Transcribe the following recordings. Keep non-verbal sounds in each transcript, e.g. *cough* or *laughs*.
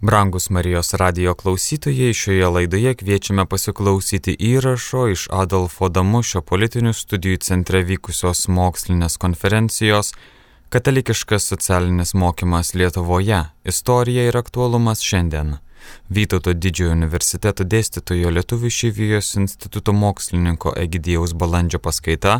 Brangus Marijos radio klausytojai, šioje laidoje kviečiame pasiklausyti įrašo iš Adolfo Damušio politinių studijų centre vykusios mokslinės konferencijos Katalikiškas socialinis mokymas Lietuvoje - istorija ir aktualumas šiandien. Vytauto didžiojo universiteto dėstytojo Lietuvų išyvijos instituto mokslininko Egidijaus balandžio paskaita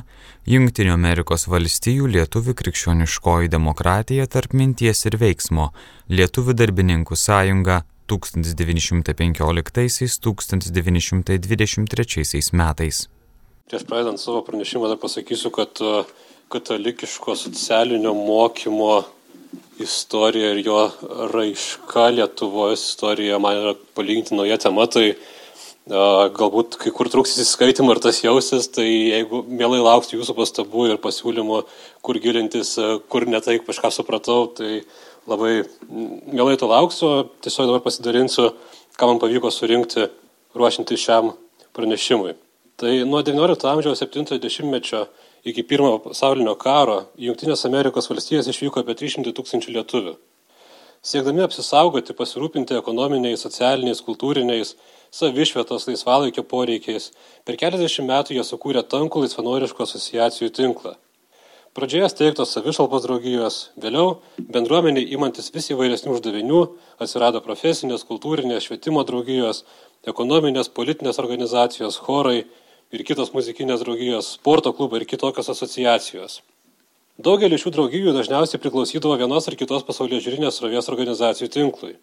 Junktinių Amerikos valstijų Lietuvų krikščioniškoji demokratija tarp minties ir veiksmo Lietuvų darbininkų sąjunga 1915-1923 metais. Prieš pradedant savo pranešimą dar pasakysiu, kad e, katalikiško socialinio mokymo istorija ir jo raiška Lietuvos istorija man yra palyginti nauja tema, tai galbūt kai kur truks įsiskaitimą ir tas jausis, tai jeigu mielai lauksiu jūsų pastabų ir pasiūlymų, kur gilintis, kur netai kažką supratau, tai labai mielai to lauksiu, tiesiog dabar pasidalinsiu, ką man pavyko surinkti ruošinti šiam pranešimui. Tai nuo XIX amžiaus 70-mečio iki pirmojo pasaulinio karo į Junktinės Amerikos valstijas išvyko apie 300 tūkstančių lietuvių. Siekdami apsisaugoti, pasirūpinti ekonominiais, socialiniais, kultūriniais, savišvietos laisvalaikio poreikiais, per keliasdešimt metų jie sukūrė tankų laisvanoriškų asociacijų tinklą. Pradžioje steigtos savišalpos draugijos, vėliau bendruomeniai imantis vis įvairesnių uždavinių atsirado profesinės, kultūrinės, švietimo draugijos, ekonominės, politinės organizacijos, chorai, ir kitos muzikinės draugijos, sporto klubai ir kitokios asociacijos. Daugelį šių draugijų dažniausiai priklausydavo vienos ar kitos pasaulyje žiūrinės rovės organizacijų tinklui.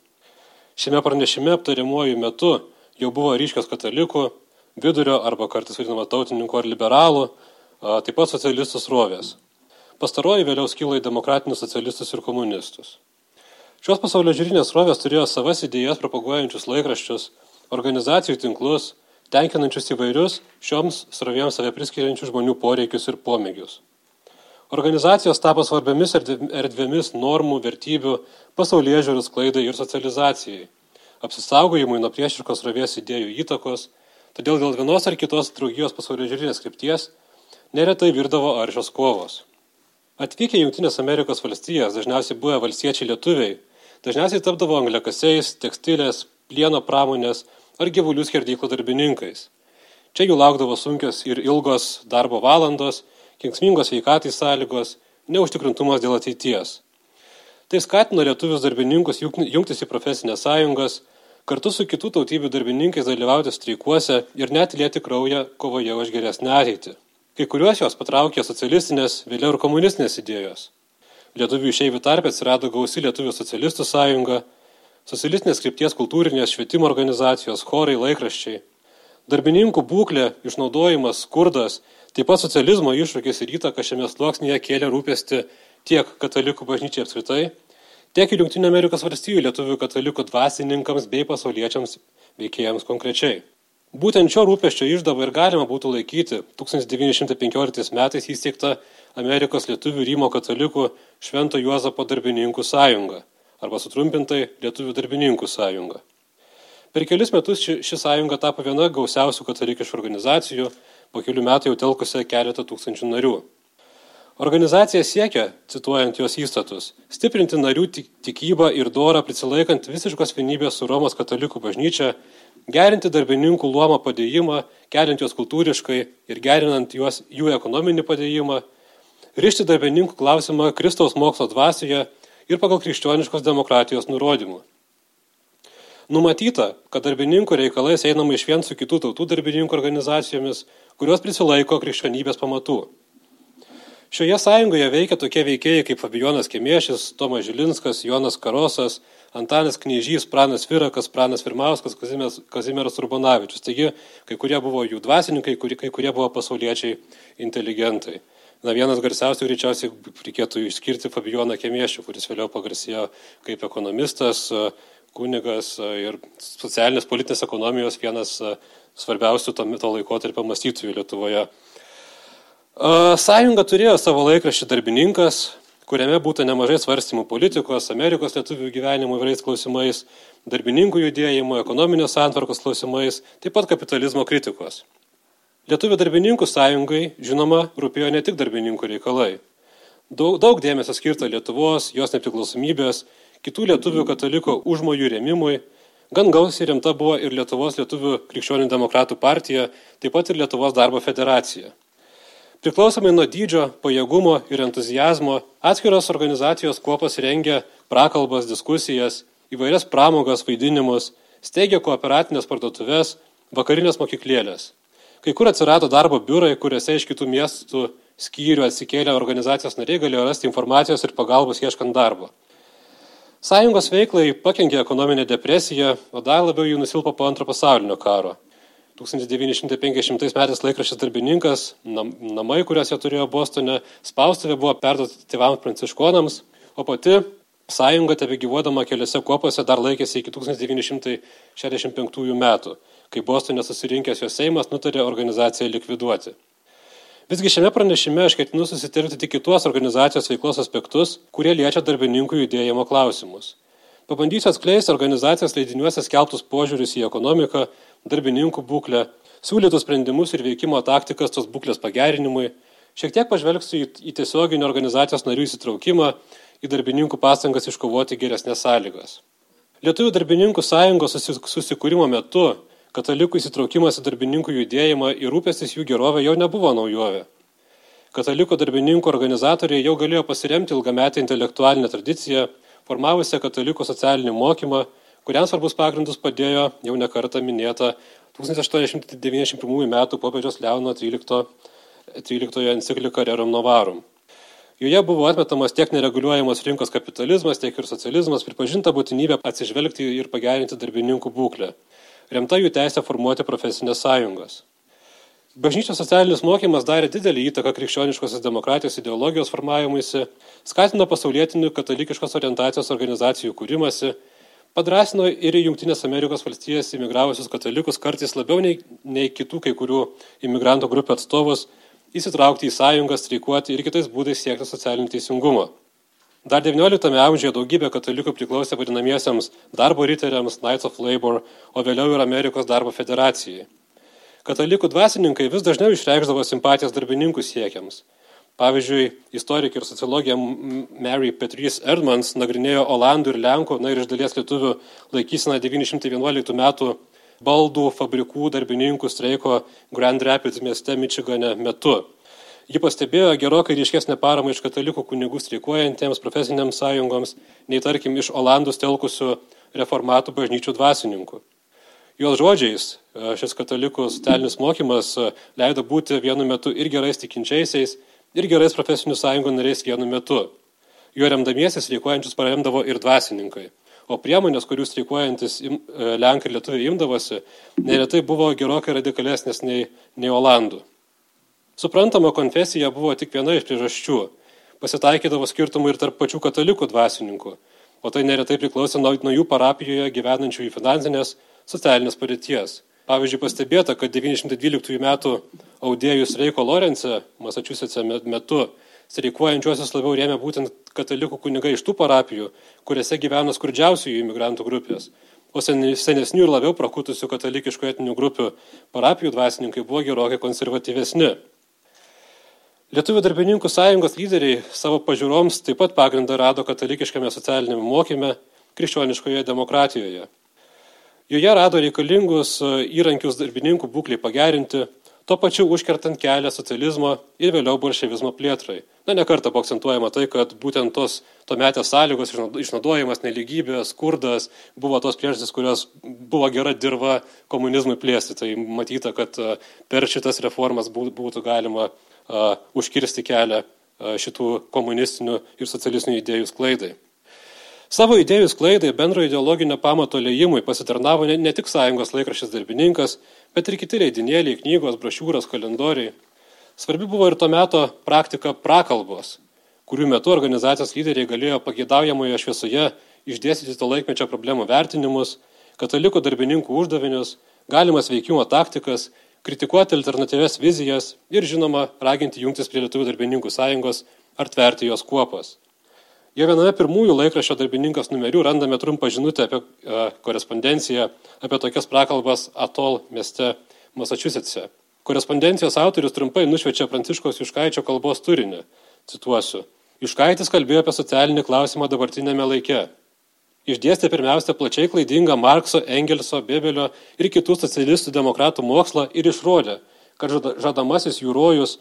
Šiame pranešime aptariamuoju metu jau buvo ryškios katalikų, vidurio arba kartais vadinama tautininkų ar liberalų, taip pat socialistų srovės. Pastaroji vėliau skilo į demokratinius socialistus ir komunistus. Šios pasaulio žiūrinės srovės turėjo savas idėjas propaguojančius laikraščius, organizacijų tinklus, tenkinančius įvairius šioms srovėms save priskiriančių žmonių poreikius ir pomėgius. Organizacijos tapo svarbiamis erdvėmis normų, vertybių, pasaulyje žiūrų sklaidai ir socializacijai, apsisaugojimui nuo priešiškos rovės idėjų įtakos, todėl dėl vienos ar kitos draugijos pasaulio žiūrinės krypties neretai virdavo aršios kovos. Atvykę į Junktinės Amerikos valstijas, dažniausiai buvę valstiečiai lietuviai, dažniausiai tapdavo angliakasiais, tekstilės, plieno pramonės ar gyvulių skerdyklų darbininkais. Čia jų laukdavo sunkios ir ilgos darbo valandos, kenksmingos veikatai sąlygos, neužtikrintumas dėl ateities. Tai skatino lietuvius darbininkus jungtis į profesinės sąjungas, kartu su kitų tautybių darbininkais dalyvauti streikuose ir net lieti kraują kovoje už geresnę ateitį. Kai kuriuos jos patraukė socialistinės, vėliau ir komunistinės idėjos. Lietuvių išeivių tarp atsirado gausi Lietuvių socialistų sąjunga, socialistinės krypties kultūrinės švietimo organizacijos, chorai, laikraščiai. Darbininkų būklė, išnaudojimas, skurdas, taip pat socializmo iššūkis ir įtaka šiame sluoksnėje kėlė rūpesti tiek katalikų bažnyčiai apskritai, tiek ir Junktinio Amerikos valstybių lietuvių katalikų dvasininkams bei pasauliečiams veikėjams konkrečiai. Būtent šio rūpeščio išdavo ir galima būtų laikyti 1915 metais įsteigta Amerikos lietuvių Rymo katalikų Švento Juozapo darbininkų sąjunga arba sutrumpintai Lietuvių darbininkų sąjunga. Per kelis metus ši, ši sąjunga tapo viena gausiausių katalikiškų organizacijų, po kelių metų jau telkusi keletą tūkstančių narių. Organizacija siekia, cituojant jos įstatus, stiprinti narių tikybą ir dorą prisilaikant visiškos vienybės su Romos katalikų bažnyčia, gerinti darbininkų luomą padėjimą, keliant juos kultūriškai ir gerinant juos jų ekonominį padėjimą, rišti darbininkų klausimą Kristaus mokslo dvasioje ir pagal krikščioniškos demokratijos nurodymų. Numatyta, kad darbininkų reikalais einama iš vien su kitų tautų darbininkų organizacijomis, kurios prisilaiko krikščionybės pamatų. Šioje sąjungoje veikia tokie veikėjai kaip Fabijonas Kemiešis, Tomas Žilinskas, Jonas Karosas, Antanas Knyžys, Pranas Virakas, Pranas Kazimieras, Kazimieras Urbonavičius. Taigi, kai kurie buvo jų dvasininkai, kai kurie buvo pasauliečiai inteligentai. Na, vienas garsiausių greičiausiai reikėtų išskirti Fabijoną Kemiešių, kuris vėliau pagarsėjo kaip ekonomistas, kunigas ir socialinės politinės ekonomijos vienas svarbiausių to, to laikotarpio mąstytojų Lietuvoje. Sąjunga turėjo savo laikraštį darbininkas, kuriame būtų nemažai svarstymų politikos, Amerikos lietuvių gyvenimo įvairiais klausimais, darbininkų judėjimo, ekonominės santvarkos klausimais, taip pat kapitalizmo kritikos. Lietuvių darbininkų sąjungai, žinoma, rūpėjo ne tik darbininkų reikalai. Daug, daug dėmesio skirta Lietuvos, jos nepriklausomybės, kitų lietuvių kataliko užmojų rėmimui, gan gausiai rimta buvo ir Lietuvos lietuvių krikščionių demokratų partija, taip pat ir Lietuvos darbo federacija. Priklausomai nuo dydžio, pajėgumo ir entuzijazmo, atskiros organizacijos kuopas rengia prakalbas, diskusijas, įvairias pramogas, vaidinimus, steigia kooperatinės parduotuvės, vakarinės mokyklėlės. Kai kur atsirado darbo biurai, kuriuose iš kitų miestų skyrių atsikėlę organizacijos nariai galėjo rasti informacijos ir pagalbos ieškant darbo. Sąjungos veiklai pakenkė ekonominė depresija, o dar labiau jų nusilpo po antro pasaulinio karo. 1950 metais laikraštis darbininkas, nam, namai, kuriuos jie turėjo Bostone, spaustuvė buvo perduoti tėvams pranciškonams, o pati sąjunga tebe gyvuodama keliose kopose dar laikėsi iki 1965 metų, kai Bostone susirinkęs jos Seimas nutarė organizaciją likviduoti. Visgi šiame pranešime aš ketinu susitelkti tik kitos organizacijos veiklos aspektus, kurie liečia darbininkų judėjimo klausimus. Pabandysiu atskleisti organizacijos leidiniuose skelbtus požiūrius į ekonomiką, darbininkų būklę, siūlytus sprendimus ir veikimo taktikas tos būklės pagerinimui, šiek tiek pažvelgsiu į, į tiesioginį organizacijos narių įsitraukimą, į darbininkų pastangas iškovoti geresnės sąlygas. Lietuvių darbininkų sąjungos susikūrimo metu katalikų įsitraukimas į darbininkų judėjimą ir rūpestis jų gerovė jau nebuvo naujovė. Katalikų darbininkų organizatoriai jau galėjo pasiremti ilgametę intelektualinę tradiciją formavusią katalikų socialinį mokymą, kuriam svarbus pagrindus padėjo jau nekarta minėta 1891 m. popiežiaus Leono 13, 13 enciklika Rerum Novarum. Joje buvo atmetamas tiek nereguliuojamas rinkos kapitalizmas, tiek ir socializmas, pripažinta būtinybė atsižvelgti ir pagerinti darbininkų būklę, remta jų teisę formuoti profesinės sąjungas. Bažnyčios socialinis mokymas darė didelį įtaką krikščioniškosios demokratijos ideologijos formavimuisi, skatino pasaulietinių katalikiškos orientacijos organizacijų kūrimasi, padrasino ir į Junktinės Amerikos valstijas imigravusius katalikus kartais labiau nei, nei kitų kai kurių imigrantų grupių atstovus įsitraukti į sąjungą, streikuoti ir kitais būdais siekti socialinį teisingumą. Dar XIX amžiuje daugybė katalikų priklausė vadinamiesiams darbo riteriams Knights of Labor, o vėliau ir Amerikos darbo federacijai. Katalikų dvasininkai vis dažniau išreikšdavo simpatijas darbininkų siekiams. Pavyzdžiui, istorikė ir sociologija Mary Petrys Erdmans nagrinėjo Olandų ir Lenkų, na ir iš dalies lietuvių laikyseną 911 metų baldų fabrikų darbininkų streiko Grand Rapids mieste Mičigane metu. Ji pastebėjo gerokai ryškesnę paramą iš katalikų kunigų streikuojantiems profesiniams sąjungoms, nei tarkim iš Olandus telkusių reformatų bažnyčių dvasininkų. Jos žodžiais e, šis katalikų socialinis mokymas e, leido būti vienu metu ir gerais tikinčiaisiais, ir gerais profesinių sąjungų nariais vienu metu. Jo remdamiesi streikuojančius paremdavo ir dvasininkai. O priemonės, kurių streikuojantis e, Lenkai ir Lietuviai imdavosi, neretai buvo gerokai radikalesnės nei, nei Olandų. Suprantama, konfesija buvo tik viena iš priežasčių. Pasitaikydavo skirtumų ir tarp pačių katalikų dvasininkų, o tai neretai priklausė nuo, nuo jų parapijoje gyvenančių į finansinės socialinės padėties. Pavyzdžiui, pastebėta, kad 912 metų audėjų streiko Lorence, Massachusetts'e metu, streikuojančiuosius labiau rėmė būtent katalikų kunigai iš tų parapijų, kuriuose gyveno skurdžiausiųjų imigrantų grupės. O senesnių ir labiau prakutusių katalikiškų etinių grupių parapijų dvasininkai buvo gerokai konservatyvesni. Lietuvių darbininkų sąjungos lyderiai savo pažiūroms taip pat pagrindą rado katalikiškame socialinėme mokyme, krikščioniškoje demokratijoje. Joje rado reikalingus e, įrankius darbininkų būklei pagerinti, tuo pačiu užkertant kelią socializmo ir vėliau bolševizmo plėtrai. Na, nekarta buvo akcentuojama tai, kad būtent tos tuometės sąlygos, išnaudojimas, neligybė, skurdas buvo tos priežastys, kurios buvo gera dirba komunizmui plėsti. Tai matyta, kad e, per šitas reformas būtų galima užkirsti kelią šitų komunistinių ir socialistinių idėjų sklaidai. Savo idėjų sklaidai bendro ideologinio pamato lėjimui pasitarnavo ne, ne tik sąjungos laikraštis darbininkas, bet ir kiti leidinėliai, knygos, brošiūros, kalendoriai. Svarbi buvo ir to meto praktika prakalbos, kurių metu organizacijos lyderiai galėjo pagėdaujamoje šviesoje išdėstyti to laikmečio problemų vertinimus, katalikų darbininkų uždavinius, galimas veikimo taktikas, kritikuoti alternatyves vizijas ir, žinoma, raginti jungtis prie Lietuvų darbininkų sąjungos ar tverti jos kuopas. Jau viename pirmųjų laikraščio darbininkas numerių randame trumpą žinutę apie e, korespondenciją apie tokias prakalbas Atol mieste Massachusetts'e. Korespondencijos autorius trumpai nušvečia Pranciškos Juškaičio kalbos turinį. Cituosiu. Juškaitis kalbėjo apie socialinį klausimą dabartinėme laike. Išdėstė pirmiausia plačiai klaidingą Markso, Engelso, Bebelio ir kitų socialistų demokratų mokslą ir išrodė, kad žadamasis jų rojus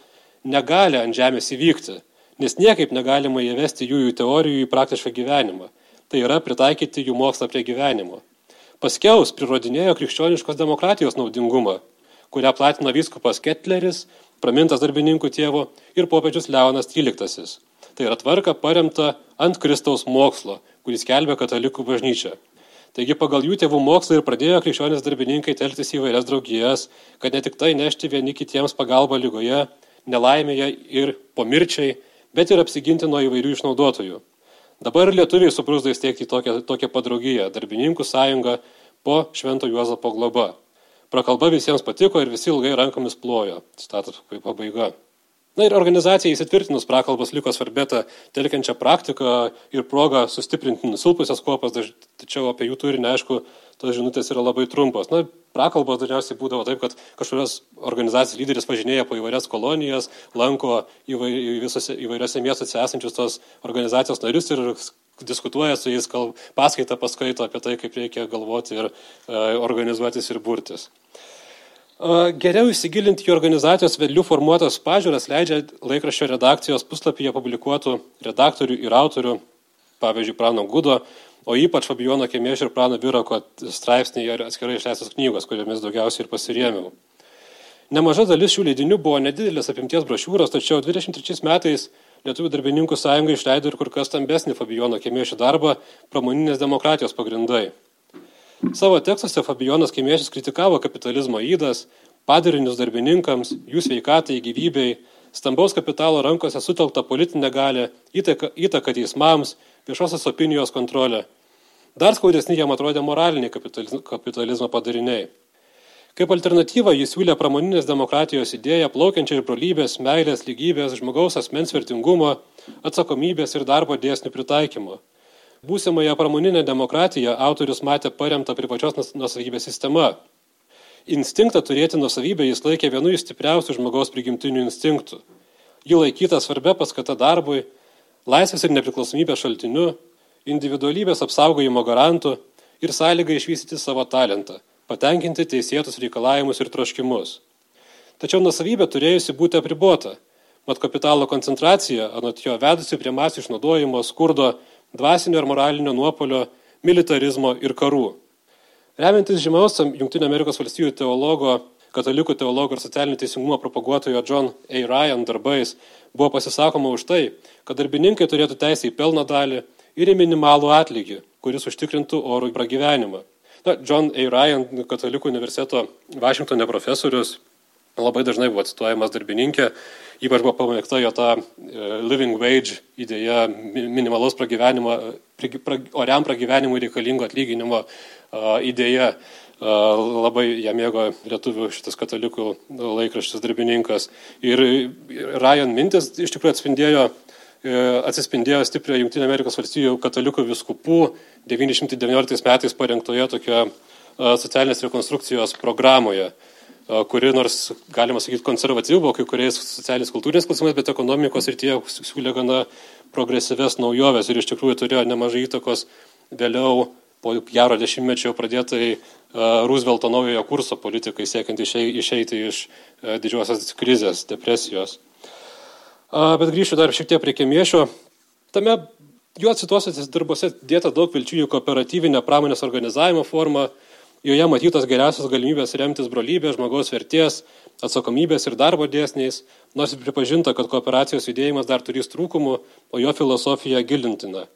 negali ant žemės įvykti, nes niekaip negalima įvesti jų, jų teorijų į praktišką gyvenimą. Tai yra pritaikyti jų mokslą prie gyvenimo. Paskiaus prirodinėjo krikščioniškos demokratijos naudingumą, kurią platino vyskupas Ketleris, pramintas darbininkų tėvo ir popiežius Leonas XIII. Tai yra tvarka paremta ant Kristaus mokslo, kuris kelbė katalikų bažnyčią. Taigi pagal jų tėvų mokslą ir pradėjo krikščionės darbininkai telktis į vairias draugijas, kad ne tik tai nešti vieni kitiems pagalbą lygoje, nelaimėje ir pomirčiai, bet ir apsiginti nuo įvairių išnaudotojų. Dabar lietuviai suprusda įsteigti tokią, tokią padraugiją - darbininkų sąjungą po Švento Juozapo globa. Prakalba visiems patiko ir visi ilgai rankomis plojo. Citatos pabaiga. Na ir organizacija įsitvirtinus prakalbos liko svarbėta telkiančią praktiką ir progą sustiprinti nusilpusias kopas, tačiau apie jų turinį, aišku, tos žinutės yra labai trumpos. Na, prakalbos dažniausiai būdavo taip, kad kažkurios organizacijos lyderis važinėja po įvairias kolonijas, lanko įvairiose, įvairiose miestuose esančius tos organizacijos narius ir diskutuoja su jais, paskaitą paskaito apie tai, kaip reikia galvoti ir e, organizuotis ir burtis. Geriau įsigilinti į organizacijos vedlių formuotas pažiūras leidžia laikraščio redakcijos puslapyje publikuotų redaktorių ir autorių, pavyzdžiui, Prano Gudo, o ypač Fabijono Kemiešio ir Prano Birako straipsniai ir atskirai išleistos knygos, kuriomis daugiausiai ir pasirėmiau. Nemaža dalis šių leidinių buvo nedidelės apimties brošiūros, tačiau 23 metais Lietuvų darbininkų sąjunga išleido ir kur kas stambesnį Fabijono Kemiešio darbą pramoninės demokratijos pagrindai. Savo tekstuose Fabijonas Kimiešis kritikavo kapitalizmo įdas, padarinius darbininkams, jų sveikatai, gyvybei, stambaus kapitalo rankose sutelktą politinę galę, įtaką teismams, viešosios opinijos kontrolę. Dar skaudesni jam atrodė moraliniai kapitalizmo padariniai. Kaip alternatyvą jis siūlė pramoninės demokratijos idėją plaukiančią iš brolybės, meilės, lygybės, žmogaus asmens vertingumo, atsakomybės ir darbo dėsnių pritaikymo. Būsimąją pramoninę demokratiją autorius matė paremtą privačios nusavybės sistema. Instinktą turėti nusavybę jis laikė vienu iš stipriausių žmogaus prigimtinių instinktų. Ji laikyta svarbia paskata darbui, laisvės ir nepriklausomybės šaltiniu, individualybės apsaugojimo garantų ir sąlyga išvystyti savo talentą, patenkinti teisėtus reikalavimus ir troškimus. Tačiau nusavybė turėjusi būti apribota, mat kapitalo koncentracija, anot jo vedusi prie masių išnaudojimo, skurdo dvasinio ir moralinio nuopolio, militarizmo ir karų. Remiantis žymiausiam valstybių teologo, katalikų teologo ir socialinio teisingumo propaguotojo John A. Ryan darbais buvo pasisakoma už tai, kad darbininkai turėtų teisę į pelno dalį ir į minimalų atlygį, kuris užtikrintų orų pragyvenimą. Na, John A. Ryan, katalikų universiteto Vašingtonė profesorius, labai dažnai buvo cituojamas darbininkė Ypač buvo pamėgta jo ta e, living wage idėja, minimalaus pragyvenimo, pra, oriam pragyvenimui reikalingo atlyginimo idėja. Labai ją mėgo lietuvių šitas katalikų laikraštis darbininkas. Ir Ryan mintis iš tikrųjų atspindėjo e, atsispindėjo stipriai Junktinė Amerikos valstybių katalikų viskupų 1919 metais parengtoje tokioje socialinės rekonstrukcijos programoje kuri nors, galima sakyti, konservatyvi buvo kai kuriais socialiniais kultūriniais klausimais, bet ekonomikos tie siūlė gana progresyves naujoves ir iš tikrųjų turėjo nemažai įtakos vėliau po gero dešimtmečio pradėtai Roosevelto naujojo kurso politikai siekiant išeiti iš didžiosios krizės, depresijos. Bet grįšiu dar šiek tiek prie kemiešio. Tame jo cituosiuose darbuose dėta daug vilčių į kooperatyvinę pramonės organizavimo formą, Joje matytos geriausios galimybės remtis brolybės, žmogaus vertės, atsakomybės ir darbo dėsniais, nors ir pripažinta, kad kooperacijos judėjimas dar turės trūkumų, o jo filosofija gilintina.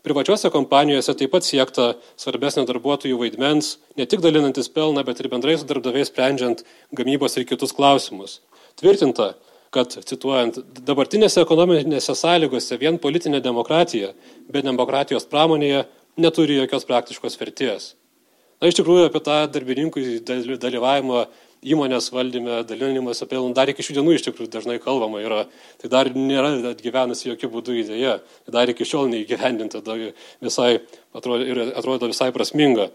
Privačiose kompanijose taip pat siekta svarbesnio darbuotojų vaidmens, ne tik dalinantis pelną, bet ir bendrai su darbdaviais sprendžiant gamybos ir kitus klausimus. Tvirtinta, kad, cituojant, dabartinėse ekonominėse sąlygose vien politinė demokratija, be demokratijos pramonėje neturi jokios praktiškos vertės. Na, iš tikrųjų, apie tą darbininkų dalyvavimą įmonės valdyme, dalinimas apie dar iki šių dienų iš tikrųjų dažnai kalbama yra. Tai dar nėra atgyvenusi jokių būdų idėja, dar iki šiol neįgyvendinta, visai atrodo, ir atrodo visai prasminga.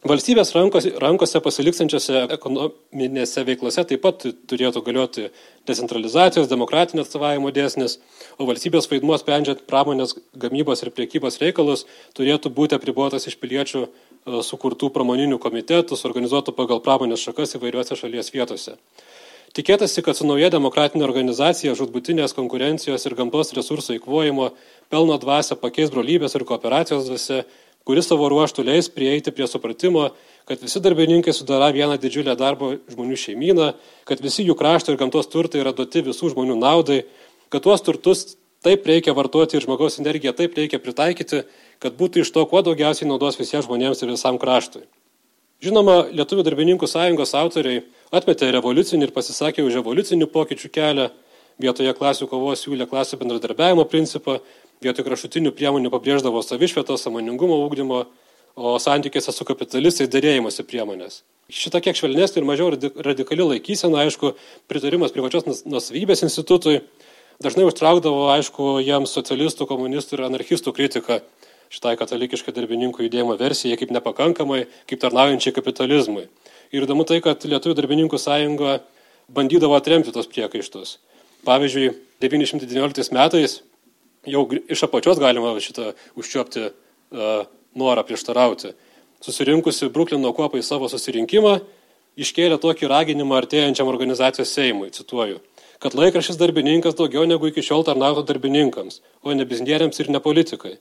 Valstybės rankose, rankose pasiliksančiose ekonominėse veiklose taip pat turėtų galioti decentralizacijos, demokratinio atstovavimo dėsnis, o valstybės vaidmuo sprendžiant pramonės gamybos ir priekybos reikalus turėtų būti apribuotas iš piliečių sukurtų pramoninių komitetų, organizuotų pagal pramonės šakas įvairiuose šalies vietose. Tikėtasi, kad su nauja demokratinė organizacija žudbutinės konkurencijos ir gamtos resursų įkvojimo pelno dvasia pakeis brolybės ir kooperacijos dvasia kuris savo ruoštų leis prieiti prie supratimo, kad visi darbininkai sudara vieną didžiulę darbo žmonių šeimyną, kad visi jų krašto ir gamtos turtai yra duoti visų žmonių naudai, kad tuos turtus taip reikia vartoti ir žmogaus energiją taip reikia pritaikyti, kad būtų iš to kuo daugiausiai naudos visiems žmonėms ir visam kraštui. Žinoma, Lietuvų darbininkų sąjungos autoriai atmetė revoliucinį ir pasisakė už evoliucinių pokyčių kelią, vietoje klasių kovos siūlė klasių bendradarbiavimo principą vietoj kraštutinių priemonių pabrėždavo savišvietos, samoningumo ūkdymo, o santykiuose su kapitalistais dėrėjimosi priemonės. Šita kiek švelnesnė ir mažiau radikali laikysena, aišku, pritarimas privačios nusavybės institutui dažnai užtraukdavo, aišku, jiems socialistų, komunistų ir anarchistų kritiką šitai katalikiškai darbininkų judėjimo versijai kaip nepakankamai, kaip tarnaujančiai kapitalizmui. Ir įdomu tai, kad Lietuvų darbininkų sąjunga bandydavo atremti tos priekaištus. Pavyzdžiui, 1919 metais jau iš apačios galima šitą užčiopti uh, norą prieštarauti. Susirinkusi Bruklino kuopai savo susirinkimą, iškėlė tokį raginimą artėjančiam organizacijos Seimui, cituoju, kad laikrašys darbininkas daugiau negu iki šiol tarnautų darbininkams, o ne biznieriams ir ne politikai.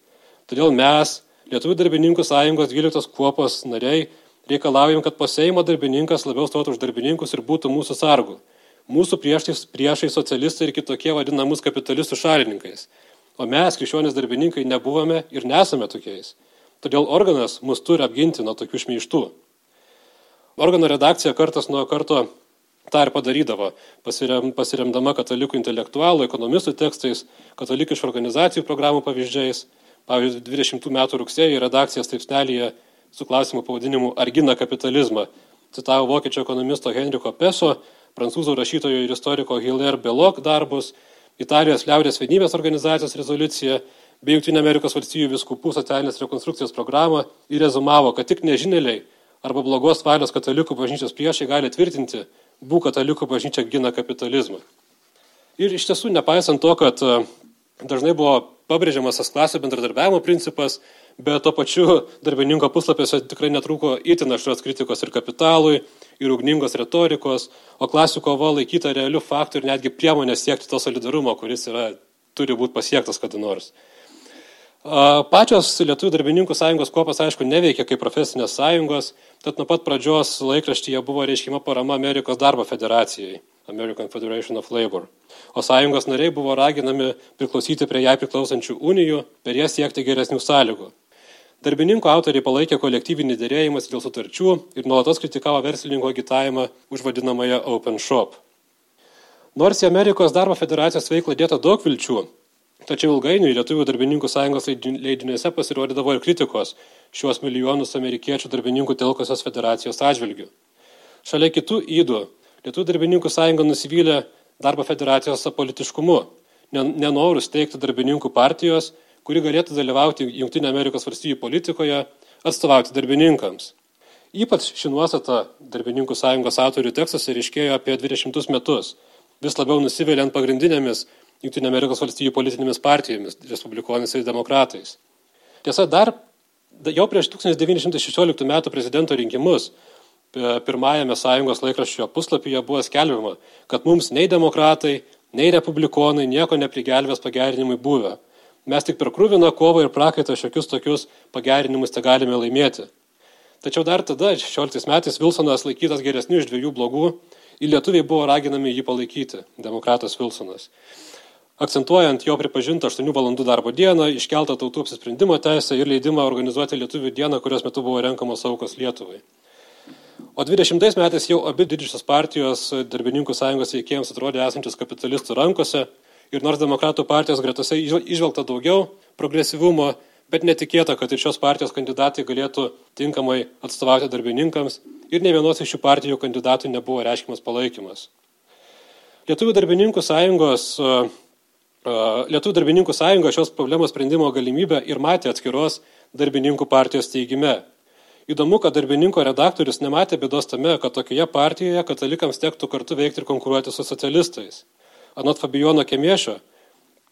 Todėl mes, Lietuvų darbininkų sąjungos 12 kuopos nariai, reikalaujam, kad po Seimo darbininkas labiau stotų už darbininkus ir būtų mūsų sargų. Mūsų priešai, priešai socialistai ir kitokie vadina mus kapitalistų šalininkais. O mes, krikščionys darbininkai, nebuvome ir nesame tokiais. Todėl organas mus turi apginti nuo tokių šmeištų. Organo redakcija kartas nuo karto tą ir padarydavo, pasirem, pasiremdama katalikų intelektualų, ekonomistų tekstais, katalikiškų organizacijų programų pavyzdžiais. Pavyzdžiui, 20 metų rugsėjį redakcija straipsnelėje su klausimu pavadinimu Ar gina kapitalizmą citavo vokiečių ekonomisto Henriko Peso, prancūzų rašytojo ir istoriko Hilaire Belok darbus Italijos liaudės vienybės organizacijos rezoliuciją bei Junktinių Amerikos valstybių viskupų socialinės rekonstrukcijos programą ir rezumavo, kad tik nežinėliai arba blogos valios katalikų bažnyčios priešai gali tvirtinti, būk katalikų bažnyčia gina kapitalizmą. Ir iš tiesų, nepaisant to, kad dažnai buvo pabrėžiamas tas klasių bendradarbiavimo principas, bet to pačiu darbininko puslapiuose tikrai netrūko įtin aštrios kritikos ir kapitalui, ir ugningos retorikos, o klasių kova laikyta realių faktų ir netgi priemonės siekti to solidarumo, kuris yra, turi būti pasiektas kada nors. Pačios Lietuvų darbininkų sąjungos kopos, aišku, neveikia kaip profesinės sąjungos, tad nuo pat pradžios laikraštyje buvo reiškima parama Amerikos darbo federacijai, American Federation of Labor. O sąjungos nariai buvo raginami priklausyti prie jai priklausančių unijų, per jas siekti geresnių sąlygų. Darbininkų autoriai palaikė kolektyvinį dėrėjimas dėl sutarčių ir nuolatos kritikavo verslininko agitavimą už vadinamąją Open Shop. Nors į Amerikos darbo federacijos veiklą dėta daug vilčių, tačiau ilgainiui Lietuvų darbininkų sąjungos leidiniuose pasirodydavo ir kritikos šiuos milijonus amerikiečių darbininkų telkosios federacijos atžvilgių. Šalia kitų įdų Lietuvų darbininkų sąjunga nusivylė darbo federacijos apolitiškumu, nenorus teikti darbininkų partijos kuri galėtų dalyvauti Junktinė Amerikos valstybių politikoje, atstovauti darbininkams. Ypač ši nuostata darbininkų sąjungos autorių tekstuose ryškėjo apie 20 metus, vis labiau nusivėliant pagrindinėmis Junktinė Amerikos valstybių politinėmis partijomis, respublikonais ir demokratais. Tiesa, dar jau prieš 1916 m. prezidento rinkimus pirmajame sąjungos laikraščio puslapyje buvo skelbiama, kad mums nei demokratai, nei republikonai nieko neprigelbės pagerinimui buvę Mes tik per krūviną kovą ir prakaitą šiokius tokius pagerinimus te galime laimėti. Tačiau dar tada, 16 metais, Wilsonas laikytas geresniu iš dviejų blogų ir lietuviai buvo raginami jį palaikyti, demokratas Wilsonas. Akcentuojant jo pripažintą 8 valandų darbo dieną, iškeltą tautų apsisprendimo teisę ir leidimą organizuoti lietuvių dieną, kurios metu buvo renkamos aukos Lietuvai. O 20 metais jau abi didžiosios partijos darbininkų sąjungos veikėjams atrodė esančios kapitalistų rankose Ir nors demokratų partijos gretose išvelgta daugiau progresyvumo, bet netikėta, kad ir šios partijos kandidatai galėtų tinkamai atstovauti darbininkams ir ne vienos iš šių partijų kandidatų nebuvo reiškimas palaikymas. Lietuvių darbininkų sąjungos, Lietuvių darbininkų sąjunga šios problemos sprendimo galimybę ir matė atskiros darbininkų partijos teigime. Įdomu, kad darbininko redaktorius nematė bėdos tame, kad tokioje partijoje katalikams tektų kartu veikti ir konkuruoti su socialistais. Anot Fabijono Kemiešio,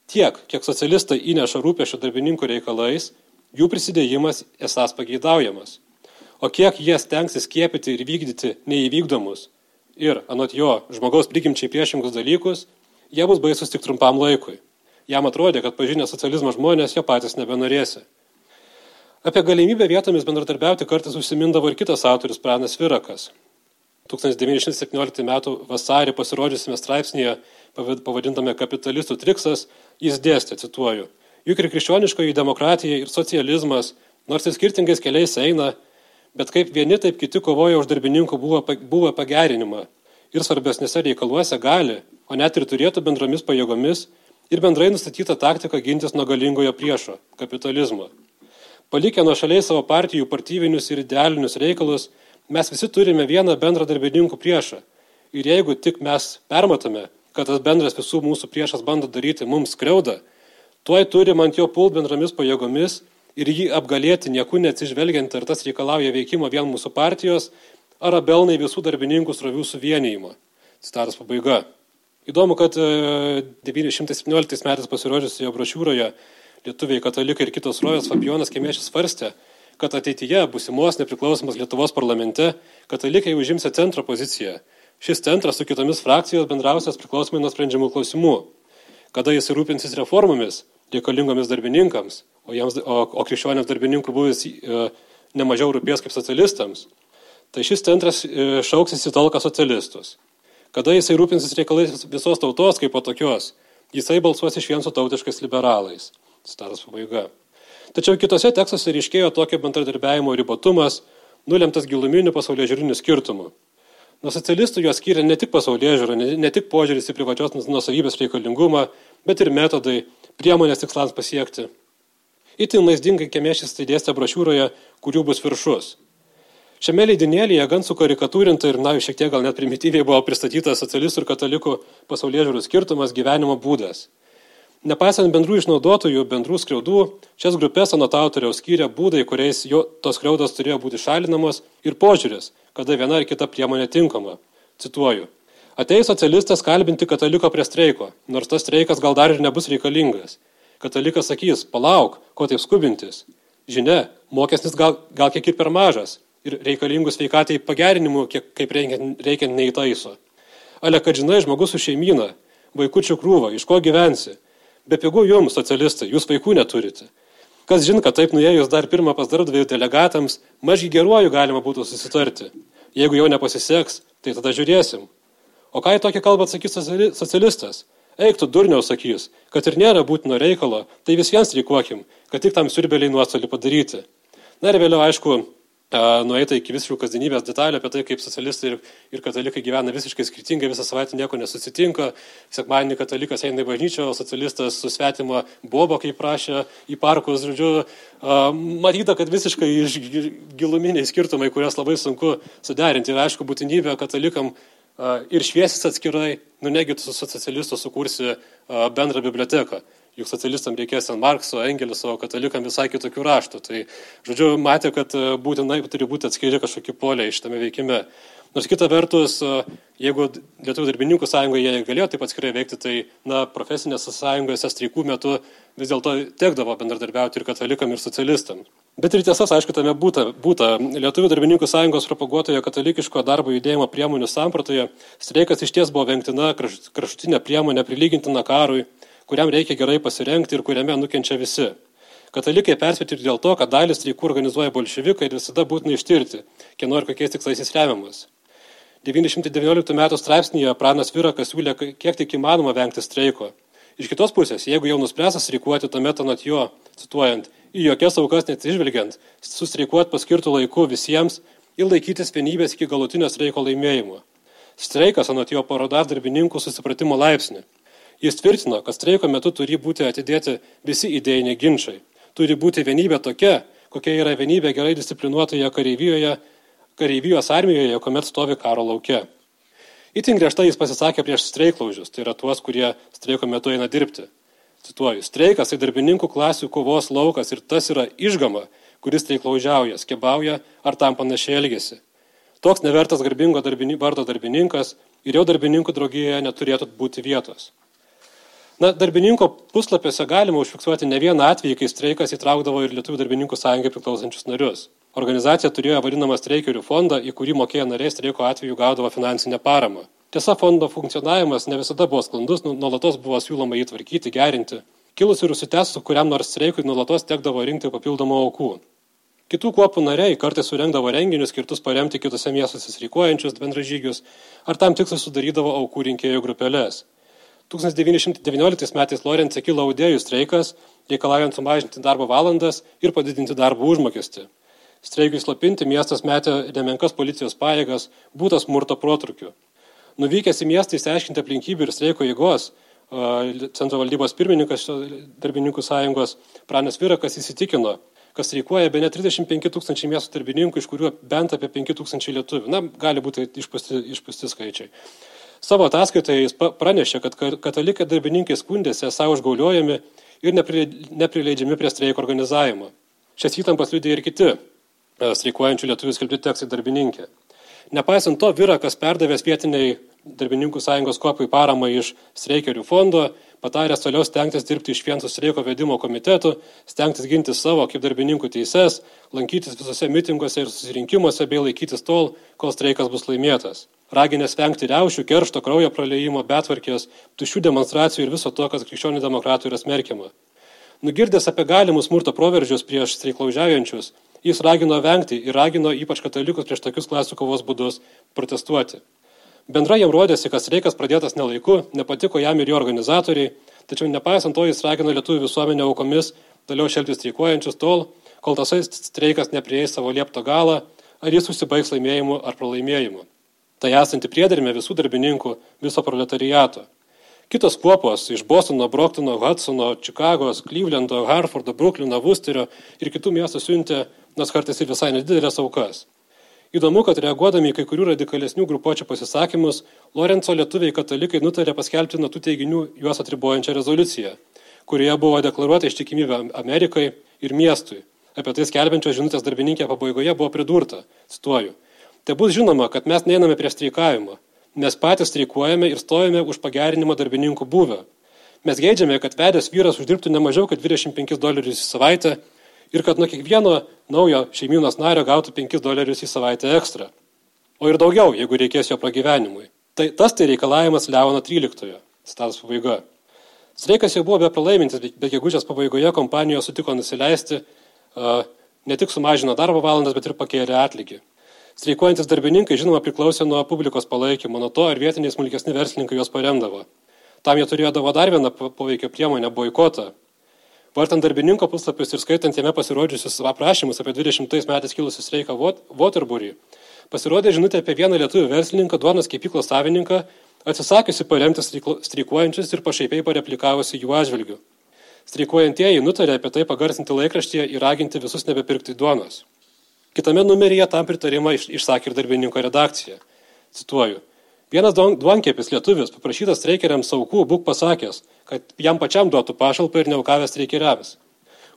tiek, kiek socialistai įneša rūpešio darbininkų reikalais, jų prisidėjimas esas pageidaujamas. O kiek jie stengsis skiepyti ir vykdyti neįvykdomus ir, anot jo, žmogaus prigimčiai priešingus dalykus, jie bus baisus tik trumpam laikui. Jam atrodė, kad pažinę socializmo žmonės jo patys nebenorėsi. Apie galimybę vietomis bendradarbiauti kartais užsimindavo ir kitas autorius Pranas Virakas. 1917 m. vasarį pasirodžiusime straipsnėje pavadintame Kapitalistų triksas, jis dėstė, cituoju, juk ir krikščioniškoji demokratija ir socializmas, nors ir skirtingais keliais eina, bet kaip vieni, taip kiti kovoja už darbininkų buvo, pagerinimą ir svarbesnėse reikaluose gali, o net ir turėtų bendromis pajėgomis ir bendrai nustatytą taktiką gintis nuo galingojo priešo - kapitalizmo. Palikę nuo šaliai savo partijų partyvinius ir idealinius reikalus, mes visi turime vieną bendrą darbininkų priešą. Ir jeigu tik mes permatome, kad tas bendras visų mūsų priešas bando daryti mums skriaudą, tuoj turim ant jo pult bendromis pajėgomis ir jį apgalėti nieku neatsižvelgiant, ar tas reikalauja veikimo vien mūsų partijos, ar abelnai visų darbininkų srovių suvienijimo. Citaras pabaiga. Įdomu, kad 917 e, metais pasirodžiusioje brošiūroje lietuviai katalikai ir kitos rojos Fabijonas Kemiešis svarstė, kad ateityje busimos nepriklausomos Lietuvos parlamente katalikai užimsia centro poziciją. Šis centras su kitomis frakcijos bendrausias priklausomai nuo sprendžiamų klausimų. Kada jis rūpinsis reformomis reikalingomis darbininkams, o, jiems, o, o krikščionėms darbininkų buvęs e, nemažiau rūpės kaip socialistams, tai šis centras e, šauksis į talką socialistus. Kada jisai rūpinsis reikalais visos tautos kaip po tokios, jisai balsuos iš vien su tautiškais liberalais. Citatos pabaiga. Tačiau kitose tekstuose ryškėjo tokio bendradarbiavimo ribotumas, nulemtas giluminių pasaulio žiūrinių skirtumų. Nuo socialistų juos skiria ne tik pasaulyje žiūra, ne, tik požiūris į privačios nusavybės reikalingumą, bet ir metodai, priemonės tikslams pasiekti. Itin vaizdingai kemiešis tai dėstė brošiūroje, kurių bus viršus. Šiame leidinėlyje gan sukarikatūrinta ir, na, šiek tiek gal net primityviai buvo pristatytas socialistų ir katalikų pasaulyje žiūrų skirtumas gyvenimo būdas. Nepaisant bendrų išnaudotojų, bendrų skriaudų, šias grupės anot autoriaus skyrė būdai, kuriais jo tos skriaudos turėjo būti šalinamos ir požiūris, kada viena ar kita priemonė tinkama. Cituoju. Ateis socialistas kalbinti kataliko prie streiko, nors tas streikas gal dar ir nebus reikalingas. Katalikas sakys, palauk, ko taip skubintis. Žinia, mokesnis gal, gal kiek ir per mažas ir reikalingų sveikatai pagerinimų, kiek, kaip reikiant, reikiant neįtaiso. Ale, kad žinai, žmogus su šeimyna, vaikučių krūva, iš ko gyvensi, Be pigų jums, socialistai, jūs vaikų neturite. Kas žin, kad taip nuėjus dar pirmą pas darbdavių delegatams, mažai geruoju galima būtų susitarti. Jeigu jau nepasiseks, tai tada žiūrėsim. O ką į tokį kalbą atsakys socialistas? Eik tu durniau sakys, kad ir nėra būtino reikalo, tai vis vien streikuokim, kad tik tam siurbeliai nuostolį padaryti. Na ir vėliau, aišku, nueita iki visiškų kasdienybės detalių apie tai, kaip socialistai ir, ir katalikai gyvena visiškai skirtingai, visą savaitę nieko nesusitinka, sekmadienį katalikas eina į bažnyčią, o socialistas su svetimo bobo, kaip prašė, į parkus, žodžiu, matyta, kad visiškai giluminiai skirtumai, kurias labai sunku suderinti. Ir aišku būtinybė katalikam ir šviesis atskirai, nu negi tu su socialistu sukursi bendrą biblioteką juk socialistam reikės ant Markso, Engelso, o katalikam visai kitokių raštų. Tai, žodžiu, matė, kad e, būtinai turi būti atskiri kažkokie poliai šitame veikime. Nors kita vertus, e, jeigu Lietuvų darbininkų sąjungoje jie galėjo taip atskirai veikti, tai na, profesinėse sąjungose streikų metu vis dėlto tekdavo bendradarbiauti ir katalikam, ir socialistam. Bet ir tiesas, aišku, tame būta. būta. Lietuvų darbininkų sąjungos propaguotojo katalikiško darbo judėjimo priemonių sampratoje streikas iš ties buvo vengtina kraštutinė priemonė prilygintina karui kuriam reikia gerai pasirengti ir kuriame nukenčia visi. Katalikai perspėti ir dėl to, kad dalis streikų organizuoja bolševikai ir visada būtina ištirti, kieno ir kokiais tikslais jis remiamas. 919 m. straipsnėje pranas Virakas siūlė kiek tik įmanoma vengti streiko. Iš kitos pusės, jeigu jau nuspręsas streikuoti, tuomet anot jo, cituojant, į jokias aukas neatsižvelgiant, sustreikuoti paskirtų laiku visiems ir laikytis vienybės iki galutinio streiko laimėjimo. Streikas anot jo parodas darbininkų susipratimo laipsnį. Jis tvirtino, kad streiko metu turi būti atidėti visi idėjiniai ginčiai. Turi būti vienybė tokia, kokia yra vienybė gerai disciplinuotoje kareivijoje, kareivijos armijoje, kuomet stovi karo laukia. Įtin griežtai jis pasisakė prieš streiklaužius, tai yra tuos, kurie streiko metu eina dirbti. Cituoju, streikas tai darbininkų klasių kovos laukas ir tas yra išgama, kuris streiklaužiauja, skebauja ar tam panašiai elgesi. Toks nevertas garbingo darbini, vardo darbininkas ir jau darbininkų draugijoje neturėtų būti vietos. Na, darbininko puslapiuose galima užfiksuoti ne vieną atvejį, kai streikas įtraukdavo ir Lietuvų darbininkų sąjungai priklausančius narius. Organizacija turėjo vadinamą streikerių fondą, į kurį mokėję nariai streiko atveju gaudavo finansinę paramą. Tiesa, fondo funkcionavimas ne visada buvo sklandus, nu, nuolatos buvo siūloma jį tvarkyti, gerinti. Kilus ir užsitęsus kuriam nors streikui nuolatos tekdavo rinkti papildomų aukų. Kitų kuopų nariai kartais surengdavo renginius skirtus paremti kitose miestuose streikuojančius bendražygius, ar tam tikslui sudarydavo aukų rinkėjų grupelės. 1919 metais Lorence kilo audėjų streikas, reikalaujant sumažinti darbo valandas ir padidinti darbo užmokestį. Streikui slapinti miestas metė nemenkas policijos pajėgas, būtas smurto protrukių. Nuvykęs į miestą įsiaiškinti aplinkybių ir streiko jėgos, centro valdybos pirmininkas darbininkų sąjungos Pranas Virakas įsitikino, kas streikuoja be ne 35 tūkstančiai miesto darbininkų, iš kurių bent apie 5 tūkstančiai lietuvių. Na, gali būti išpusti, išpusti skaičiai. Savo ataskaitoje jis pranešė, kad katalikai darbininkai skundėsi esą užgauliojami ir neprileidžiami prie streiko organizavimo. Šias įtampas liudė ir kiti e, streikuojančių lietuvių skelbti tekstai darbininkė. Nepaisant to, Virakas perdavęs vietiniai darbininkų sąjungos kopui paramą iš streikerių fondo pataręs toliau stengtis dirbti iš vien su streiko vedimo komitetu, stengtis ginti savo kaip darbininkų teises, lankytis visose mitinguose ir susirinkimuose bei laikytis tol, kol streikas bus laimėtas. Raginės vengti reušių, keršto, kraujo praleimo, betvarkės, tušių demonstracijų ir viso to, kas krikščionių demokratų yra smerkiama. Nugirdęs apie galimus smurto proveržius prieš streiklaužiaujančius, jis ragino vengti ir ragino ypač katalikus prieš tokius klasių kovos būdus protestuoti. Bendrai jam rodėsi, kad streikas pradėtas nelaiku, nepatiko jam ir jo organizatoriai, tačiau nepaisant to jis ragino lietuvių visuomenę aukomis toliau šeltis streikuojančius tol, kol tas streikas neprieis savo liepto galą, ar jis užsibaigs laimėjimu ar pralaimėjimu. Tai esanti priedermė visų darbininkų, viso proletariato. Kitos kuopos iš Bostono, Brocktono, Hudsono, Čikagos, Klyvlendo, Harfordo, Bruklino, Vusterio ir kitų miestų siuntė, nors kartais ir visai nedidelės aukas. Įdomu, kad reaguodami į kai kurių radikalesnių grupuočių pasisakymus, Lorenco lietuviai katalikai nutarė paskelbti nuo tų teiginių juos atribojančią rezoliuciją, kurioje buvo deklaruota ištikimybė Amerikai ir miestui. Apie tai skelbiančios žinutės darbininkė pabaigoje buvo pridurta, cituoju, tai bus žinoma, kad mes neiname prie streikavimo, nes patys streikuojame ir stojame už pagerinimą darbininkų buvę. Mes geidžiame, kad vedęs vyras uždirbtų ne mažiau kaip 25 dolerius į savaitę ir kad nuo kiekvieno naujo šeimynos nario gautų 5 dolerius į savaitę ekstra. O ir daugiau, jeigu reikės jo pragyvenimui. Tai tas tai reikalavimas Leono 13. Citatos pabaiga. Streikas jau buvo be pralaimintis, bet gegužės pabaigoje kompanijos sutiko nusileisti, ne tik sumažino darbo valandas, bet ir pakėlė atlygį. Streikuojantis darbininkai, žinoma, priklausė nuo publikos palaikymo, nuo to, ar vietiniai smulkesni verslininkai juos paremdavo. Tam jie turėjo dar vieną poveikio priemonę - boikotą, Vartant darbininko puslapius ir skaitant jame pasirodžiusius aprašymus apie 20 metais kilusių streiką Waterbury, pasirodė žinutė apie vieną lietuvių verslininką, duonos kepyklos savininką, atsisakiusi paremti streikuojančius ir pašaipiai pareplikavusi jų atžvilgių. Streikuojantieji nutarė apie tai pagarsinti laikraštyje ir raginti visus nebepirkti duonos. Kitame numeryje tam pritarimą išsakė ir darbininko redakcija. Cituoju. Vienas duonkepis lietuvis paprašytas streikeriams aukų būk pasakęs, kad jam pačiam duotų pašalpą ir neaukavęs streikeriavis.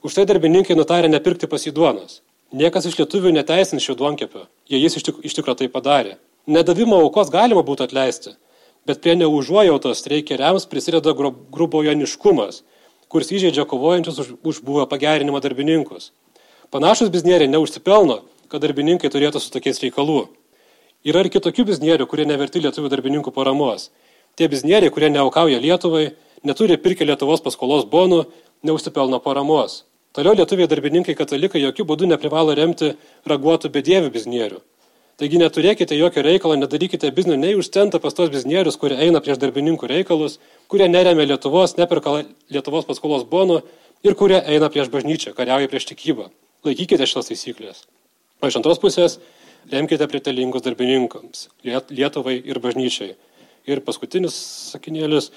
Už tai darbininkai nutarė nepirkti pas jį duonos. Niekas iš lietuvių neteisins šio duonkepio, jei jis iš, tik, iš tikrųjų tai padarė. Nedavimo aukos galima būtų atleisti, bet prie neužuojautos streikeriams prisideda grubojoniškumas, kuris įžeidžia kovojančius už, už buvę pagerinimo darbininkus. Panašus biznieriai neužsipelno, kad darbininkai turėtų su tokiais reikalų. Yra ir kitokių biznierių, kurie neverti lietuvių darbininkų paramos. Tie biznieriai, kurie neaukauja Lietuvai, neturi pirkę Lietuvos paskolos bonų, neužsipelno paramos. Toliau lietuviai darbininkai katalikai jokių būdų neprivalo remti raguotų bedievių biznierių. Taigi neturėkite jokio reikalo, nedarykite biznio nei už centą pas tos biznierius, kurie eina prieš darbininkų reikalus, kurie neremia Lietuvos, neperka Lietuvos paskolos bonų ir kurie eina prieš bažnyčią, kariauja prieš tikybą. Laikykite šios taisyklės. O iš antros pusės remkite pritalingus darbininkams, Lietuvai ir bažnyčiai. Ir paskutinis sakinėlis.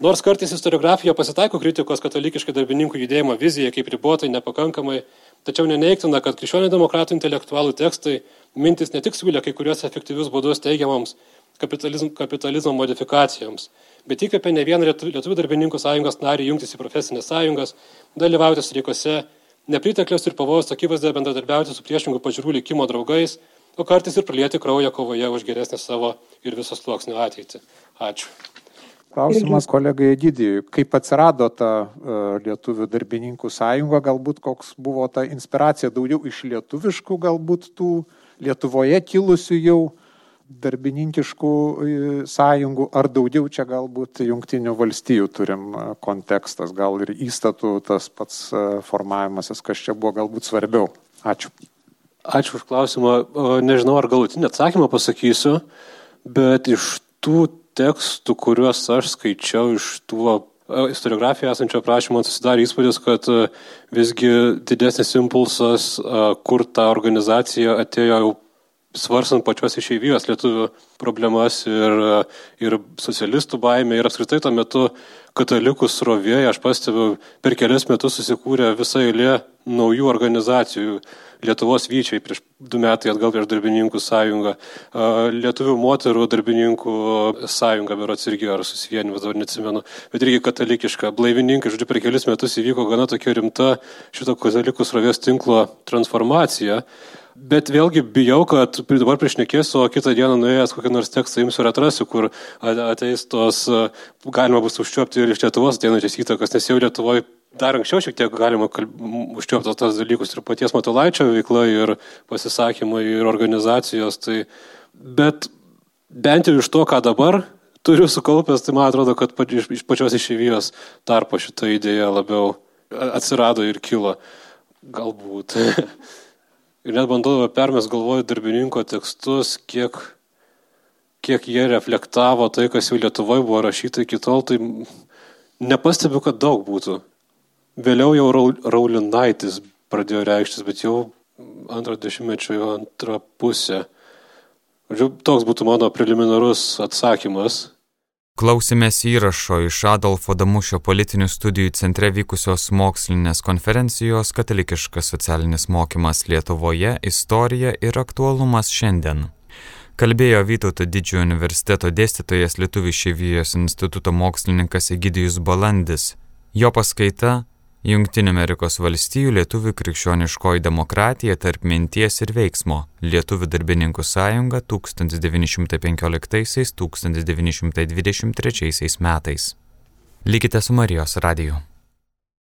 Nors kartais historiografija pasitaiko kritikos katalikiškai darbininkų judėjimo vizija kaip ribotai, nepakankamai, tačiau neneiktina, kad krikščionių demokratų intelektualų tekstai mintis ne tik siūlė kai kurios efektyvius būdus teigiamams kapitalizmo, kapitalizmo modifikacijoms, bet įkvėpė ne vieną Lietuvių darbininkų sąjungos narį jungtis į profesinės sąjungas, dalyvauti streikuose, nepriteklius ir pavojus akivaizdoje bendradarbiauti su priešingų pažiūrų likimo draugais, o kartais ir pralieti kraują kovoje už geresnę savo ir visos sluoksnio ateitį. Ačiū. Klausimas kolegai Egidijui, kaip atsirado ta uh, Lietuvių darbininkų sąjunga, galbūt koks buvo ta inspiracija daugiau iš lietuviškų, galbūt tų Lietuvoje kilusių jau darbininkiškų e, sąjungų, ar daugiau čia galbūt jungtinių valstijų turim e, kontekstas, gal ir įstatų tas pats formavimasis, kas čia buvo galbūt svarbiau. Ačiū. Ačiū už klausimą. Nežinau, ar galutinį atsakymą pasakysiu, bet iš tų tekstų, kuriuos aš skaičiau iš tų istoriografijoje esančio aprašymo, susidarė įspūdis, kad visgi didesnis impulsas, kur ta organizacija atėjo jau svarstant pačios išeivijos lietuvių problemas ir, ir socialistų baimė ir apskritai tuo metu katalikų srovėje, aš pastebiu, per kelias metus susikūrė visa eilė naujų organizacijų. Lietuvos vyčiai prieš du metai atgal prieš darbininkų sąjungą, Lietuvių moterų darbininkų sąjunga, berots irgi ar susivienimas, dabar neatsimenu, bet irgi katalikiška. Blaivininkai, žodžiu, per kelis metus įvyko gana tokia rimta šito katalikų srovės tinklo transformacija. Bet vėlgi bijau, kad dabar priešnekėsiu, o kitą dieną nuėjęs kokį nors tekstą imsiu ir atrasiu, kur ateis tos, galima bus užčiuopti ir iš Lietuvos ateinančias įtakas, nes jau Lietuvoje dar anksčiau šiek tiek galima užčiuopti tos dalykus ir paties Matulaičio veikla, ir pasisakymai, ir organizacijos. Tai, bet bent jau iš to, ką dabar turiu sukaupęs, tai man atrodo, kad iš, iš pačios išėvijos tarpo šitą idėją labiau atsirado ir kilo. Galbūt. *laughs* ir net bandau permės galvoju darbininko tekstus, kiek, kiek jie reflektavo tai, kas jau Lietuvoje buvo rašyta iki tol, tai nepastebiu, kad daug būtų. Vėliau jau Raulinaitis pradėjo reikštis, bet jau antro dešimtmečio jo antra pusė. Žodžiu, toks būtų mano preliminarus atsakymas. Klausimės įrašo iš Adolfo Damušio politinių studijų centre vykusios mokslinės konferencijos Katalikiškas socialinis mokymas Lietuvoje - istorija ir aktualumas šiandien. Kalbėjo Vytauto didžiojo universiteto dėstytojas Lietuvų išėvijos instituto mokslininkas Egidijus Balandis. Jo paskaita Junktinių Amerikos valstijų lietuvių krikščioniškoji demokratija tarp minties ir veiksmo - Lietuvių darbininkų sąjunga 1915-1923 metais. Likite su Marijos radiju.